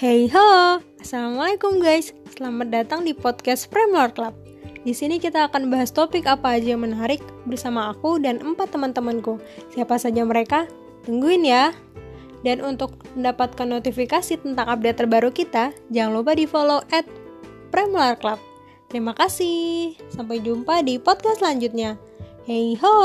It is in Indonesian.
Hey ho, assalamualaikum guys. Selamat datang di podcast Premier Club. Di sini kita akan bahas topik apa aja yang menarik bersama aku dan empat teman-temanku. Siapa saja mereka? Tungguin ya. Dan untuk mendapatkan notifikasi tentang update terbaru kita, jangan lupa di follow at Club. Terima kasih. Sampai jumpa di podcast selanjutnya. Hey ho!